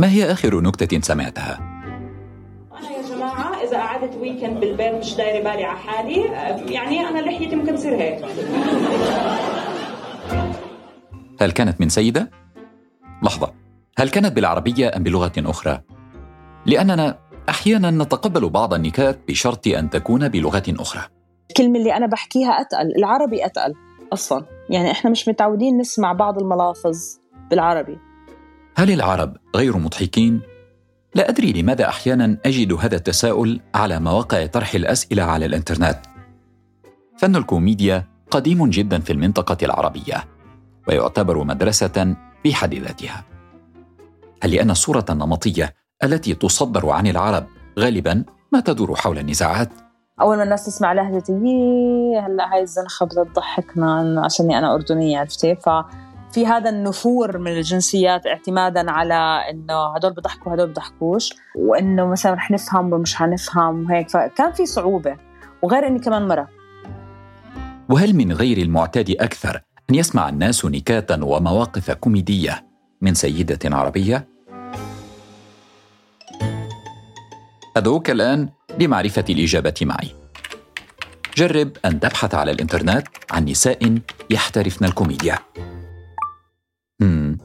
ما هي آخر نكتة سمعتها؟ أنا يا جماعة إذا قعدت ويكند بالبيت مش دايرة بالي على حالي يعني أنا لحيتي ممكن تصير هيك هل كانت من سيدة؟ لحظة هل كانت بالعربية أم بلغة أخرى؟ لأننا أحيانا نتقبل بعض النكات بشرط أن تكون بلغة أخرى الكلمة اللي أنا بحكيها أتقل العربي أتقل أصلا يعني إحنا مش متعودين نسمع بعض الملافظ بالعربي هل العرب غير مضحكين؟ لا أدري لماذا أحيانا أجد هذا التساؤل على مواقع طرح الأسئلة على الإنترنت. فن الكوميديا قديم جدا في المنطقة العربية ويعتبر مدرسة في حد ذاتها. هل لأن الصورة النمطية التي تصدر عن العرب غالبا ما تدور حول النزاعات؟ أول ما الناس تسمع لهجتي هلا هاي الزنخة بدها تضحكنا عشاني أنا أردنية عرفتي؟ ف في هذا النفور من الجنسيات اعتمادا على إنه هدول بضحكوا هدول بضحكوش وإنه مثلا رح نفهم ومش حنفهم وهيك. فكان في صعوبة وغير إني كمان مرة. وهل من غير المعتاد أكثر أن يسمع الناس نكاتا ومواقف كوميدية من سيدة عربية؟ أدعوك الآن لمعرفة الإجابة معي. جرب أن تبحث على الإنترنت عن نساء يحترفن الكوميديا. مم.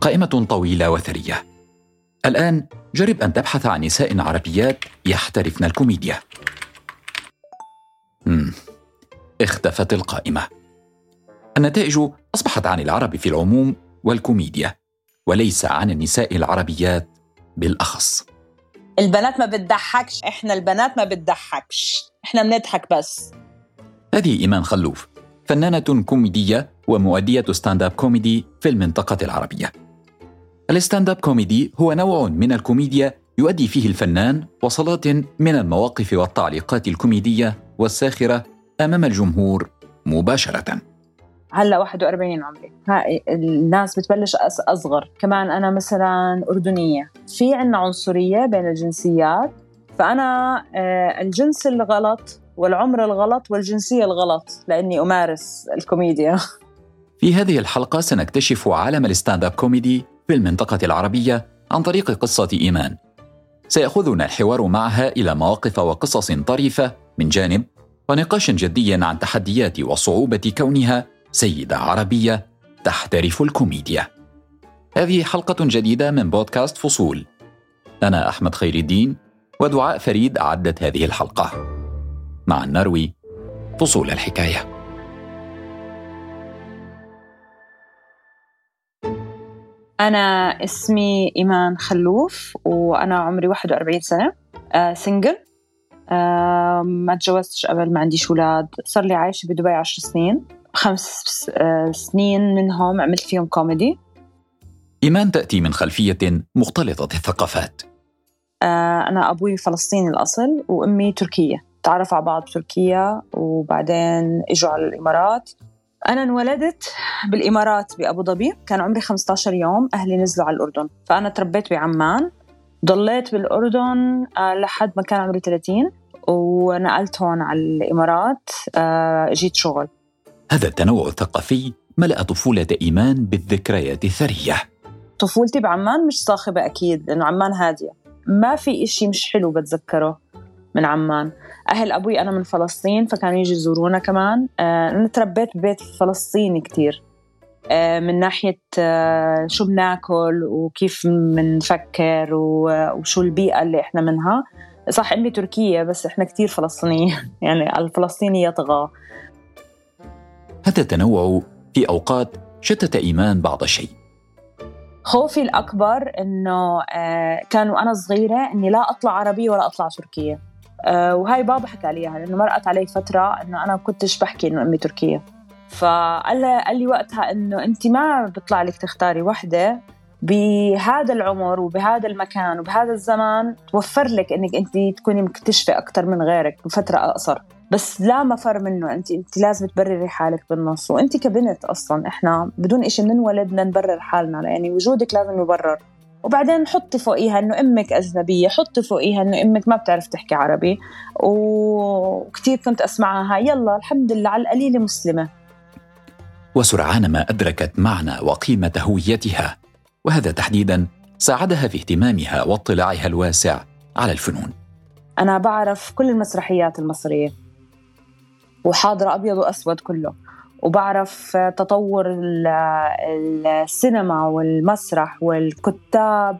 قائمة طويلة وثرية. الآن جرب أن تبحث عن نساء عربيات يحترفن الكوميديا. مم. اختفت القائمة. النتائج أصبحت عن العرب في العموم والكوميديا، وليس عن النساء العربيات بالأخص. البنات ما بتضحكش، إحنا البنات ما بتضحكش، إحنا بنضحك بس. هذه إيمان خلوف، فنانة كوميدية ومؤدية stand-up comedy في المنطقة العربية. ال stand-up comedy هو نوع من الكوميديا يؤدي فيه الفنان وصلات من المواقف والتعليقات الكوميدية والساخرة أمام الجمهور مباشرة. هلا 41 عمري. هاي الناس بتبلش أصغر. كمان أنا مثلا أردنية. في عنا عنصرية بين الجنسيات. فأنا آه، الجنس الغلط والعمر الغلط والجنسية الغلط لأني أمارس الكوميديا. في هذه الحلقة سنكتشف عالم ال stand-up comedy في المنطقة العربية عن طريق قصة إيمان. سيأخذنا الحوار معها إلى مواقف وقصص طريفة من جانب ونقاش جدي عن تحديات وصعوبة كونها سيدة عربية تحترف الكوميديا. هذه حلقة جديدة من بودكاست فصول. أنا أحمد خير الدين ودعاء فريد أعدت هذه الحلقة. مع النروي فصول الحكاية أنا اسمي إيمان خلوف وأنا عمري 41 سنة آه سنجل آه ما تجوزتش قبل ما عنديش أولاد. صار لي عايشة بدبي عشر سنين. خمس آه سنين منهم عملت فيهم كوميدي إيمان تأتي من خلفية مختلطة الثقافات. آه أنا أبوي فلسطيني الأصل وأمي تركية. تعرفوا على بعض بتركيا وبعدين إجوا على الإمارات. أنا انولدت بالإمارات بأبو ظبي. كان عمري 15 يوم أهلي نزلوا على الأردن. فأنا تربيت بعمان ضليت بالأردن آه، لحد ما كان عمري 30 ونقلت هون على الإمارات آه، جيت شغل. هذا التنوع الثقافي ملأ طفولة إيمان بالذكريات الثرية. طفولتي بعمان مش صاخبة أكيد لأنه عمان هادية. ما في إشي مش حلو بتذكره. من عمان. أهل أبوي أنا من فلسطين فكانوا يجي يزورونا كمان. آه، أنا تربيت ببيت فلسطيني كتير. آه، من ناحية آه، شو بناكل وكيف بنفكر وشو البيئة اللي إحنا منها. صح أمي تركية بس إحنا كتير فلسطينيين. يعني الفلسطيني يطغى. هذا التنوع في أوقات شتت إيمان بعض الشيء خوفي الأكبر إنه كان وأنا صغيرة إني لا أطلع عربية ولا أطلع تركية. وهاي بابا حكى لي إياها لأنه مرقت علي فترة إنه أنا كنتش بحكي إنه أمي تركية. فقال لي قال لي وقتها إنه أنت ما بيطلع لك تختاري وحدة بهذا العمر وبهذا المكان وبهذا الزمان توفر لك إنك أنت تكوني مكتشفة أكثر من غيرك بفترة أقصر. بس لا مفر منه انت أنت لازم تبرري حالك بالنص. وأنت كبنت أصلا إحنا بدون شيء بننولد بدنا نبرر حالنا يعني وجودك لازم يبرر. وبعدين حطي فوقيها إنه أمك أجنبية حطي فوقيها إنه أمك ما بتعرف تحكي عربي. وكثير كنت أسمعها. يلا الحمد لله على القليلة مسلمة. وسرعان ما أدركت معنى وقيمة هويتها وهذا تحديدا ساعدها في اهتمامها واطلاعها الواسع على الفنون. أنا بعرف كل المسرحيات المصرية وحاضرة أبيض وأسود كله. وبعرف تطور السينما والمسرح والكتاب.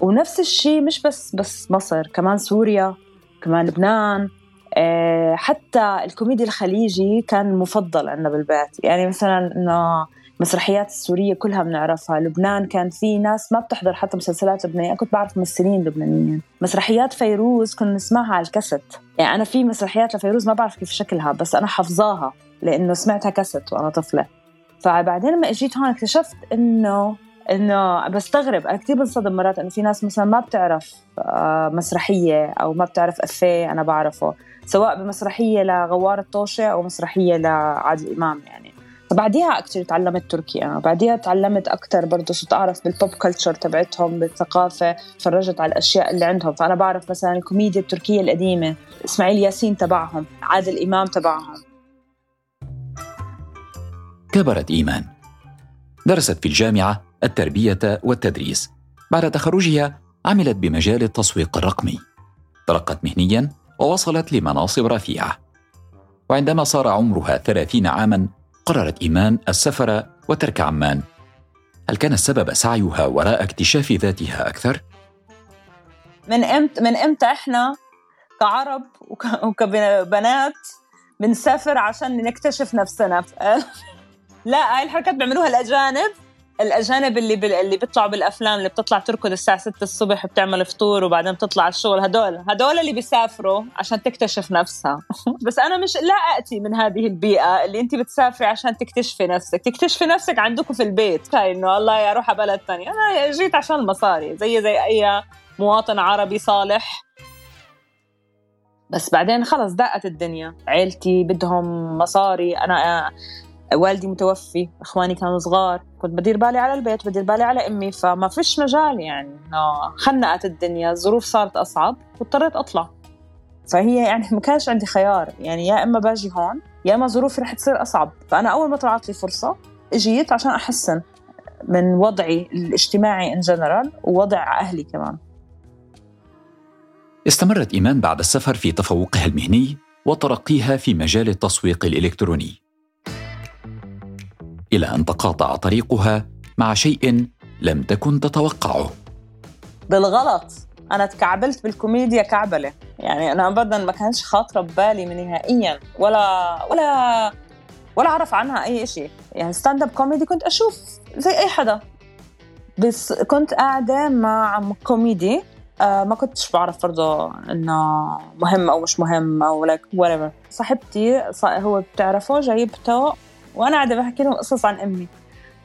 ونفس الشيء مش بس بس مصر كمان سوريا كمان لبنان. آه، حتى الكوميديا الخليجي كان مفضل عندنا بالبيت. يعني مثلا إنه المسرحيات السورية كلها بنعرفها. لبنان كان في ناس ما بتحضر حتى مسلسلات لبنانية. أنا كنت بعرف ممثلين لبنانيين. مسرحيات فيروز كنا نسمعها على الكاسيت. يعني أنا في مسرحيات لفيروز ما بعرف كيف شكلها بس أنا حافظاها. لأنه سمعتها كاسيت وأنا طفلة. فبعدين لما إجيت هون اكتشفت إنه إنه بستغرب. أنا كثير بنصدم مرات إنه في ناس مثلا ما بتعرف آه، مسرحية أو ما بتعرف أفيه أنا بعرفه. سواء بمسرحية لغوار الطوشة أو مسرحية لعادل إمام يعني. فبعديها أكثر تعلمت تركي أنا. بعديها تعلمت أكثر برضه صرت أعرف بالبوب كلتشر تبعتهم بالثقافة تفرجت على الأشياء اللي عندهم. فأنا بعرف مثلا الكوميديا التركية القديمة إسماعيل ياسين تبعهم عادل إمام تبعهم. كبرت إيمان. درست في الجامعة التربية والتدريس. بعد تخرجها عملت بمجال التسويق الرقمي. ترقت مهنيا ووصلت لمناصب رفيعة. وعندما صار عمرها ثلاثين عاما قررت إيمان السفر وترك عمان. هل كان السبب سعيها وراء اكتشاف ذاتها أكثر؟ من إمتى من إمتى إحنا كعرب وكبنات بنسافر عشان نكتشف نفسنا؟ لا هاي الحركات بيعملوها الأجانب. الأجانب اللي بال... اللي بيطلعوا بالأفلام اللي بتطلع تركض الساعة 6 الصبح بتعمل فطور وبعدين بتطلع على الشغل هدول هدول اللي بيسافروا عشان تكتشف نفسها. بس أنا مش لا أتي من هذه البيئة اللي انت بتسافري عشان تكتشفي نفسك. تكتشفي نفسك عندكم في البيت. هاي إنه الله يا أروح على بلد ثاني أنا جيت عشان المصاري زي زي أي مواطن عربي صالح. بس بعدين خلص دقت الدنيا. عيلتي بدهم مصاري. أنا والدي متوفي إخواني كانوا صغار كنت بدير بالي على البيت بدير بالي على أمي فما فيش مجال يعني إنه خنقت الدنيا الظروف صارت أصعب واضطريت أطلع. فهي يعني ما كانش عندي خيار يعني يا إما باجي هون يا إما ظروفي رح تصير أصعب. فأنا أول ما طلعت لي فرصة إجيت عشان أحسن من وضعي الاجتماعي ان جنرال ووضع أهلي كمان. استمرت إيمان بعد السفر في تفوقها المهني وترقيها في مجال التسويق الإلكتروني. إلى أن تقاطع طريقها مع شيء لم تكن تتوقعه. بالغلط. أنا تكعبلت بالكوميديا كعبلة. يعني أنا ابدا ما كانش خاطرة ببالي نهائيا. ولا ولا ولا أعرف عنها أي شيء يعني stand-up comedy كنت أشوف زي أي حدا. بس كنت قاعدة مع كوميدي آه ما كنتش بعرف برضه إنه مهم أو مش مهم أو لايك like صاحبتي هو بتعرفه؟ جايبته وأنا قاعدة بحكي لهم قصص عن أمي.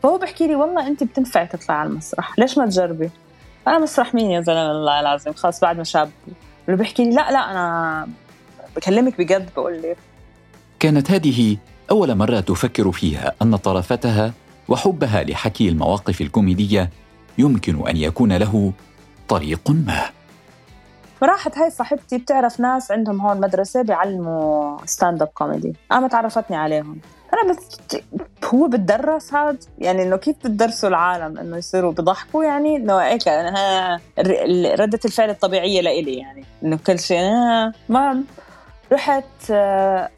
فهو بحكي لي والله انت بتنفعي تطلعي على المسرح ليش ما تجربي؟ أنا مسرح مين يا زلمة؟ الله العظيم خلص بعد ما شاب. اللي بيحكي لي لا لا أنا بكلمك بجد بقول لي. كانت هذه أول مرة تفكر فيها أن طرفتها وحبها لحكي المواقف الكوميدية يمكن أن يكون له طريق ما. فراحت هاي صاحبتي بتعرف ناس عندهم هون مدرسة بيعلموا stand-up comedy قامت عرفتني عليهم. أنا بس هو بتدرس هاد يعني إنه كيف بتدرسوا العالم؟ إنه يصيروا بيضحكوا يعني؟ إنه هيك أنا ردة الفعل الطبيعية لإلي يعني. إنه كل شيء المهم رحت آه،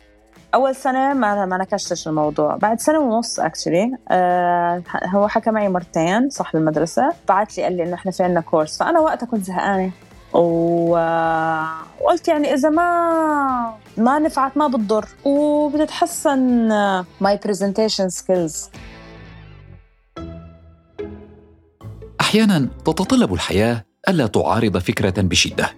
أول سنة ما ما نكشتش الموضوع. بعد سنة ونص نكشلي أه هو حكى معي مرتين صاحب المدرسة بعت لي قال لي إنه إحنا في عندنا كورس فأنا وقتها كنت زهقانة. وقلت يعني إذا ما ما نفعت ما بتضر. وبتتحسن my presentation skills أحيانا تتطلب الحياة ألا تعارض فكرة بشدة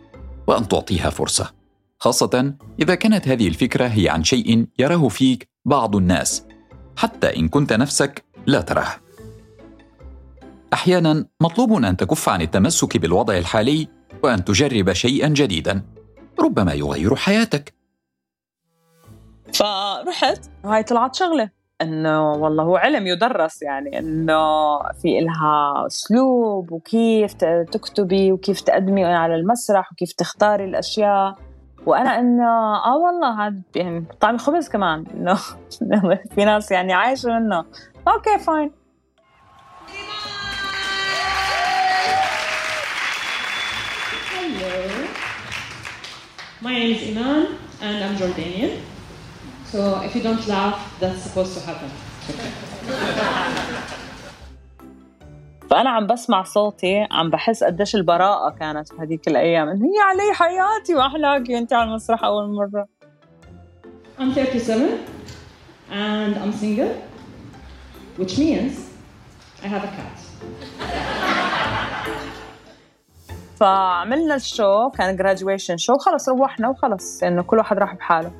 وأن تعطيها فرصة خاصة إذا كانت هذه الفكرة هي عن شيء يراه فيك بعض الناس حتى إن كنت نفسك لا تراه. أحيانا مطلوب أن تكف عن التمسك بالوضع الحالي وأن تجرب شيئا جديدا. ربما يغير حياتك. فرحت. وهي طلعت شغلة. إنه والله هو علم يدرس يعني إنه في إلها أسلوب وكيف تكتبي وكيف تقدمي على المسرح وكيف تختاري الأشياء. وأنا إنه آه والله هذا يعني طعم خبز كمان. إنه في ناس يعني عايشة منه okay fine My name is Iman and I'm Jordanian. So if you don't laugh, that's supposed to happen. فأنا عم بسمع صوتي عم بحس قديش البراءة كانت في هذيك الأيام إنه هي علي حياتي وأحلاكي أنت على المسرح أول مرة I'm 37 and I'm single, which means I have a cat. فعملنا ال show كان graduation show خلص روحنا وخلص إنه كل واحد راح بحاله.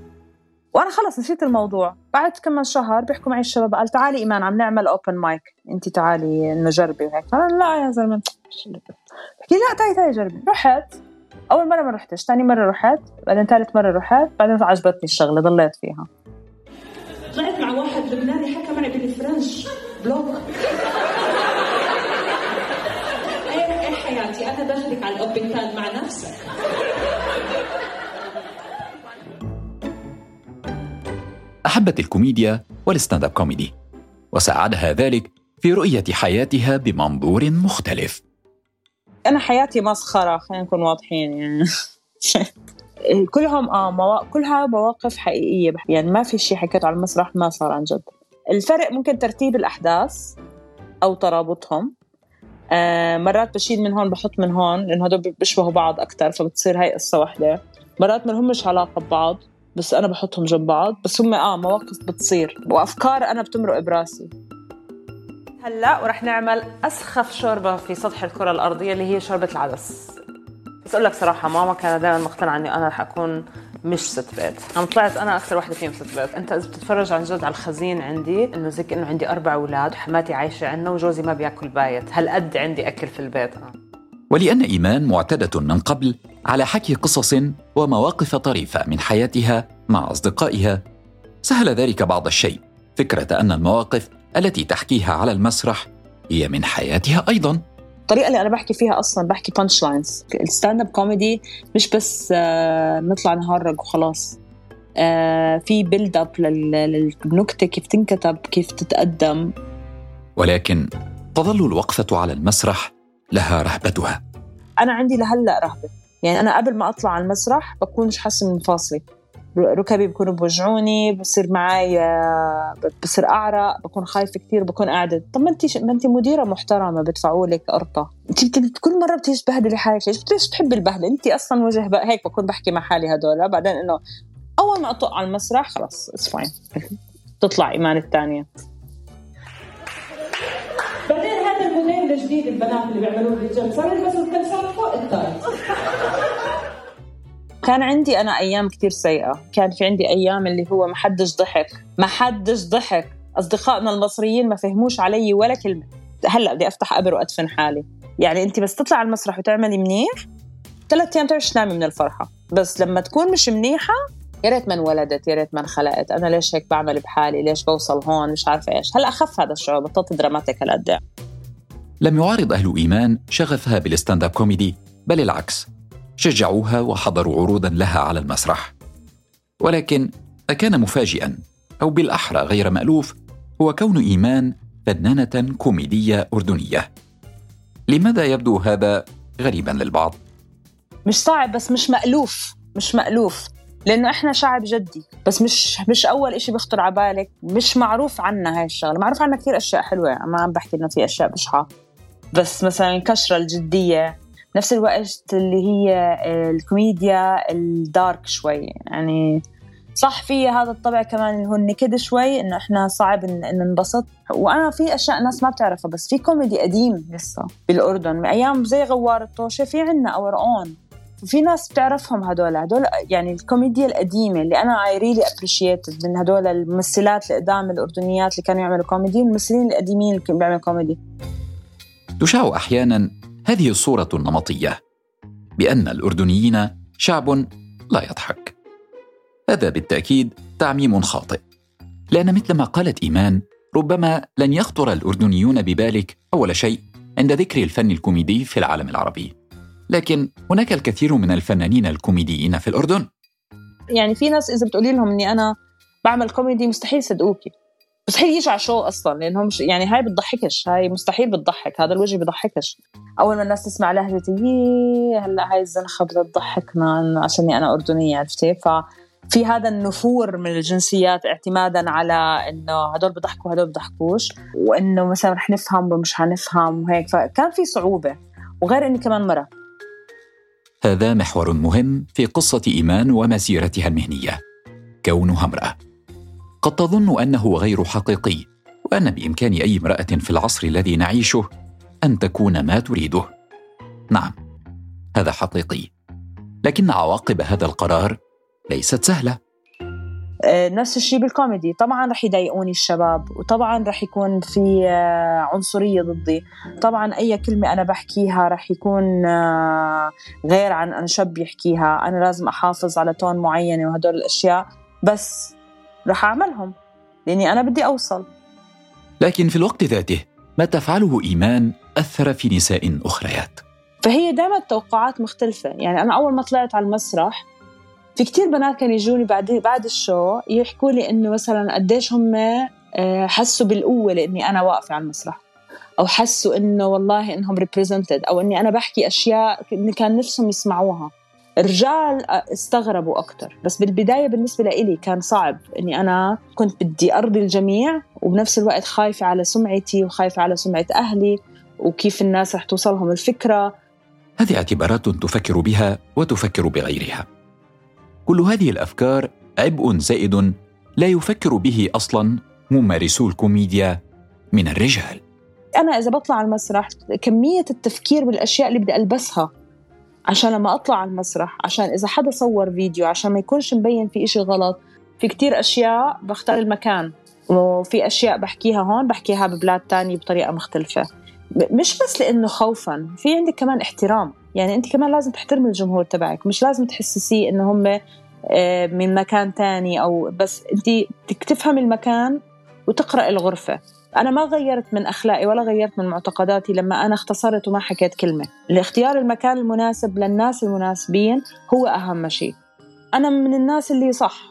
وأنا خلص نسيت الموضوع. بعد كم من شهر بيحكوا معي الشباب قال تعالي إيمان عم نعمل open mic انت تعالي إنه جربي وهيك. أنا لا يا زلمة. بحكي لا تعالي تعالي جربي. رحت. أول مرة ما رحتش ثاني مرة رحت بعدين ثالث مرة رحت بعدين عجبتني الشغلة ضليت فيها. طلعت مع واحد لبناني حكى معي بال French. بلوك داخلك على ال open مع نفسك. أحبت الكوميديا وال stand-up comedy وسأعدها ذلك في رؤية حياتها بمنظور مختلف. أنا حياتي مسخرة خلينا نكون واضحين يعني. كلهم آه موا... كلها مواقف حقيقية يعني ما في شيء حكيته على المسرح ما صار عن جد. الفرق ممكن ترتيب الأحداث أو ترابطهم آه مرات بشيل من هون بحط من هون لأنه هدول بيشبهوا بعض أكثر فبتصير هاي قصة واحدة. مرات ما لهمش علاقة ببعض بس أنا بحطهم جنب بعض بس هم آه مواقف بتصير. وأفكار أنا بتمرق براسي. هلأ ورح نعمل أسخف شوربة في سطح الكرة الأرضية اللي هي شوربة العدس. بس أقول لك صراحة ماما كانت دائما مقتنعة إني أنا رح أكون مش ست بيت عم طلعت أنا أكثر وحده فيهم ست بيت أنت إذا بتتفرج عن جد على الخزين عندي إنه زي انه عندي أربع أولاد وحماتي عايشة عنا وجوزي ما بيأكل بايت. هالقد عندي أكل في البيت. أنا ولأن إيمان معتادة من قبل على حكي قصص ومواقف طريفة من حياتها مع أصدقائها. سهل ذلك بعض الشيء. فكرة أن المواقف التي تحكيها على المسرح هي من حياتها أيضا. الطريقة اللي أنا بحكي فيها أصلا بحكي punch lines ال stand-up comedy مش بس آه، نطلع نهرج وخلاص. آه، في build up للنكتة كيف تنكتب كيف تتقدم. ولكن تظل الوقفة على المسرح لها رهبتها. أنا عندي لهلأ رهبة. يعني أنا قبل ما أطلع على المسرح بكون مش حاسة مفاصلي ركبي بكونوا بوجعوني بصير معي بصير أعرق بكون خايفة كثير بكون قاعدة. طب ما انت ما انت مديرة محترمة بدفعوا لك قرطة. انت كل مرة بتيجي تبهدلي حالك ليش بتيجي تحبي البهدلة؟ انت أصلا وجه هيك بكون بحكي مع حالي هدول. بعدين إنه أول ما أطلع على المسرح خلص it's fine تطلع إيمان الثانية. الجديد البنات اللي بيعملوه بالجيم صار يلبسوا الكلسون فوق التايت كان عندي أنا أيام كثير سيئة. كان في عندي أيام اللي هو ما حدش ضحك. ما حدش ضحك. أصدقائنا المصريين ما فهموش علي ولا كلمة. هلأ بدي أفتح قبر وأدفن حالي. يعني أنت بس تطلع على المسرح وتعملي منيح ثلاث أيام تعرفش تنامي من الفرحة. بس لما تكون مش منيحة يا ريت ما انولدت يا ريت ما انخلقت أنا ليش هيك بعمل بحالي؟ ليش بوصل هون؟ مش عارفة إيش. هلأ اخف هذا الشعور بطلت dramatic هالقد لم يعارض أهل إيمان شغفها بال stand-up comedy بل العكس. شجعوها وحضروا عروضا لها على المسرح. ولكن أكان مفاجئا أو بالأحرى غير مألوف هو كون إيمان فنانة كوميدية أردنية. لماذا يبدو هذا غريبا للبعض؟ مش صعب بس مش مألوف مش مألوف. لأنه إحنا شعب جدي بس مش مش أول إشي بيخطر على بالك. مش معروف عنا هاي الشغلة. معروف عنا كثير أشياء حلوة. ما عم بحكي إنه في أشياء بشعة. بس مثلا الكشرة الجدية نفس الوقت اللي هي الكوميديا ال dark شوي. يعني صح في هذا الطبع كمان اللي هو النكد شوي إنه إحنا صعب ان ننبسط. وأنا في أشياء الناس ما بتعرفها بس في كوميدي قديم لسه بالأردن من أيام زي غوار الطوشة في عنا our own في ناس بتعرفهم هدول. هدول يعني الكوميديا القديمة اللي أنا I really appreciated من هدول الممثلات القدام الأردنيات اللي كانوا يعملوا كوميدي الممثلين القديمين اللي كانوا بيعملوا كوميدي. تشاع أحيانا هذه الصورة النمطيه بأن الأردنيين شعب لا يضحك. هذا بالتأكيد تعميم خاطئ لأن مثل ما قالت إيمان ربما لن يخطر الأردنيون ببالك أول شيء عند ذكر الفن الكوميدي في العالم العربي. لكن هناك الكثير من الفنانين الكوميديين في الأردن. يعني في ناس إذا بتقولي لهم إني أنا بعمل كوميدي مستحيل يصدقوكي مستحيل يجي على شو أصلا لانهم مش يعني هاي بتضحكش هاي مستحيل بتضحك هذا الوجه بضحكش. أول ما الناس تسمع لهجتي هلأ هاي الزنخه بدها تضحكنا عشاني أنا أردنية عرفتي؟ ف في هذا النفور من الجنسيات اعتمادا على إنه هدول بضحكوا هدول بضحكوش وإنه مثلا رح نفهم ومش حنفهم وهيك. فكان في صعوبة وغير إني كمان مرة. هذا محور مهم في قصة إيمان ومسيرتها المهنية. كونها امرأة. قد تظن أنه غير حقيقي وأن بإمكان أي امرأة في العصر الذي نعيشه أن تكون ما تريده. نعم هذا حقيقي. لكن عواقب هذا القرار ليست سهلة. آه، نفس الشيء بالكوميدي. طبعا رح يضايقوني الشباب وطبعا رح يكون في آه، عنصرية ضدي. طبعا أي كلمة أنا بحكيها رح يكون آه، غير عن أنا شاب يحكيها. أنا لازم أحافظ على تون معينة وهدول الأشياء. بس رح أعملهم لأني أنا بدي أوصل. لكن في الوقت ذاته ما تفعله إيمان أثر في نساء أخريات؟ فهي دائما التوقعات مختلفة. يعني أنا أول ما طلعت على المسرح في كتير بنات كانوا يجوني بعد بعد الشو يحكوا لي إنه مثلا قديش هم آه، حسوا بالقوة لإني أنا واقفة على المسرح. أو حسوا إنه والله إنهم ريبريزنتد أو إني أنا بحكي أشياء كان نفسهم يسمعوها. الرجال استغربوا أكثر بس بالبداية بالنسبة لي كان صعب إني أنا كنت بدي أرضي الجميع وبنفس الوقت خايفة على سمعتي وخايفة على سمعة أهلي وكيف الناس رح توصلهم الفكرة. هذه اعتبارات تفكر بها وتفكر بغيرها. كل هذه الأفكار عبء زائد لا يفكر به أصلا ممارسو الكوميديا من الرجال. أنا إذا بطلع على المسرح كمية التفكير بالاشياء اللي بدي ألبسها عشان لما أطلع على المسرح عشان إذا حدا صور فيديو عشان ما يكونش مبين في إشي غلط في كتير أشياء بختار المكان. وفي أشياء بحكيها هون بحكيها ببلاد تانية بطريقة مختلفة. مش بس لإنه خوفا في عندك كمان احترام. يعني أنت كمان لازم تحترم الجمهور تبعك. مش لازم تحسسيه إنه هم آه، من مكان تاني أو بس أنت بدك تفهم المكان وتقرا الغرفة. أنا ما غيرت من أخلاقي ولا غيرت من معتقداتي لما أنا اختصرت وما حكيت كلمة. لاختيار المكان المناسب للناس المناسبين هو أهم شيء. أنا من الناس اللي صح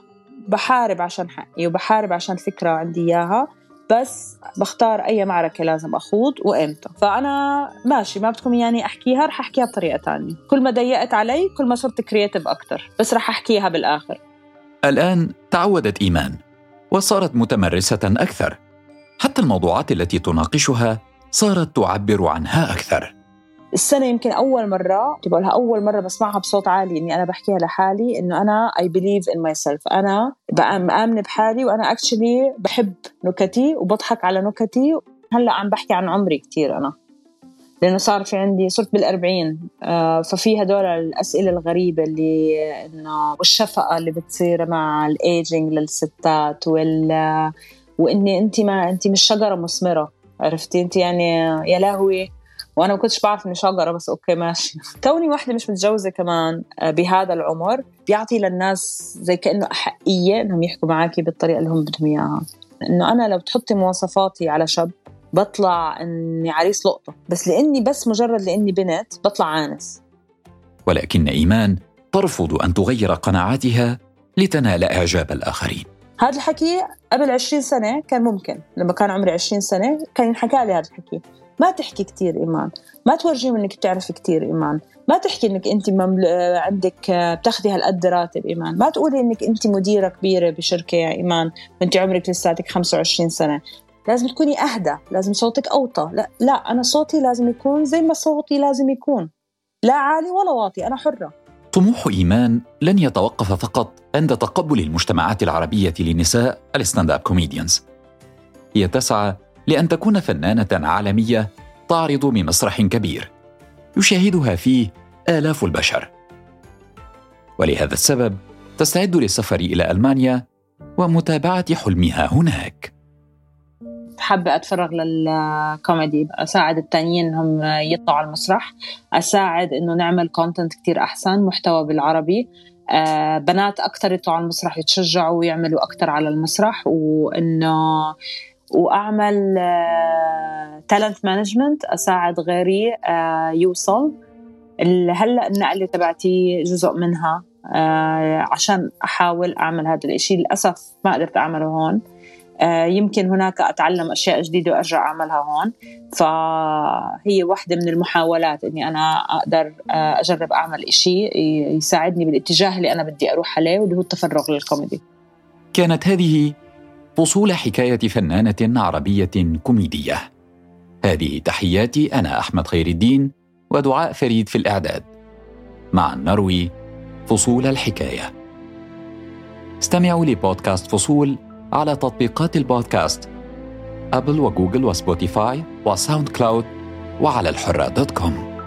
بحارب عشان حقي وبحارب عشان فكرة عندي إياها بس بختار أي معركة لازم أخوض وإمتى. فأنا ماشي ما بدكم يعني أحكيها رح أحكيها بطريقة تانية. كل ما ضيقت علي كل ما صرت كرياتيف أكثر بس رح أحكيها بالآخر. الآن تعودت إيمان وصارت متمرسة أكثر. حتى الموضوعات التي تناقشها صارت تعبر عنها أكثر. السنة يمكن أول مرة بقولها أول مرة بسمعها بصوت عالي إني أنا بحكيها لحالي إنه أنا I believe in myself. أنا مآمنة بحالي وأنا actually بحب نكتي وبضحك على نكتي. هلأ عم بحكي عن عمري كتير أنا. لأنه صار في عندي صرت بالأربعين. آه ففي هدول الأسئلة الغريبة اللي إنه والشفقة اللي بتصير مع الإيجينج للستات وال وإني أنت ما أنت مش شجرة مثمرة عرفتي؟ أنت يعني يا لهوي. وأنا ما كنتش بعرف إني شجرة بس okay ماشي. كوني واحدة مش متجوزة كمان آه، بهذا العمر. بيعطي للناس زي كأنه أحقية إنهم يحكوا معك بالطريقة اللي هم بدهم إياها. إنه أنا لو بتحطي مواصفاتي على شاب بطلع إني عريس لقطة. بس لأني بس مجرد لأني بنت بطلع عانس ولكن إيمان ترفض أن تغير قناعاتها لتنال إعجاب الآخرين. هذا الحكي قبل 20 سنة كان ممكن. لما كان عمري 20 سنة كان ينحكى لي هذا الحكي. ما تحكي كتير إيمان. ما تورجيهم إنك بتعرفي كتير إيمان. ما تحكي إنك أنت ممل... عندك بتاخذي هالقد راتب إيمان. ما تقولي إنك أنت مديرة كبيرة بشركة يا إيمان. وأنت عمرك لساتك 25 سنة. لازم تكوني أهدى. لازم صوتك أوطى. لا, لا أنا صوتي لازم يكون زي ما صوتي لازم يكون. لا عالي ولا واطي. أنا حرة. طموح إيمان لن يتوقف فقط عند تقبل المجتمعات العربية للنساء ال stand-up comedians هي تسعى لأن تكون فنانة عالمية تعرض بمسرح كبير يشاهدها فيه آلاف البشر. ولهذا السبب تستعد للسفر إلى ألمانيا ومتابعة حلمها هناك. حابة أتفرغ للكوميدي. أساعد التانيين إنهم يطلعوا على المسرح. أساعد إنه نعمل content كتير أحسن محتوى بالعربي. آه، بنات أكثر يطلعوا على المسرح يتشجعوا ويعملوا أكثر على المسرح. وإنه وأعمل talent آه، management أساعد غيري آه، يوصل. هلأ النقلة تبعتي جزء منها عشان أحاول أعمل هذا الشيء للأسف ما قدرت أعمله هون. يمكن هناك أتعلم أشياء جديدة وأرجع أعملها هون. فهي واحدة من المحاولات إني أنا أقدر آه، أجرب أعمل إشي يساعدني بالاتجاه اللي أنا بدي أروح عليه واللي هو التفرغ للكوميدي. كانت هذه فصول حكاية فنانة عربية كوميدية. هذه تحياتي أنا أحمد خير الدين ودعاء فريد في الإعداد. مع نروي فصول الحكاية. استمعوا لبودكاست فصول على تطبيقات البودكاست أبل وجوجل وسبوتيفاي وساوند كلاود وعلى الحرة dot com.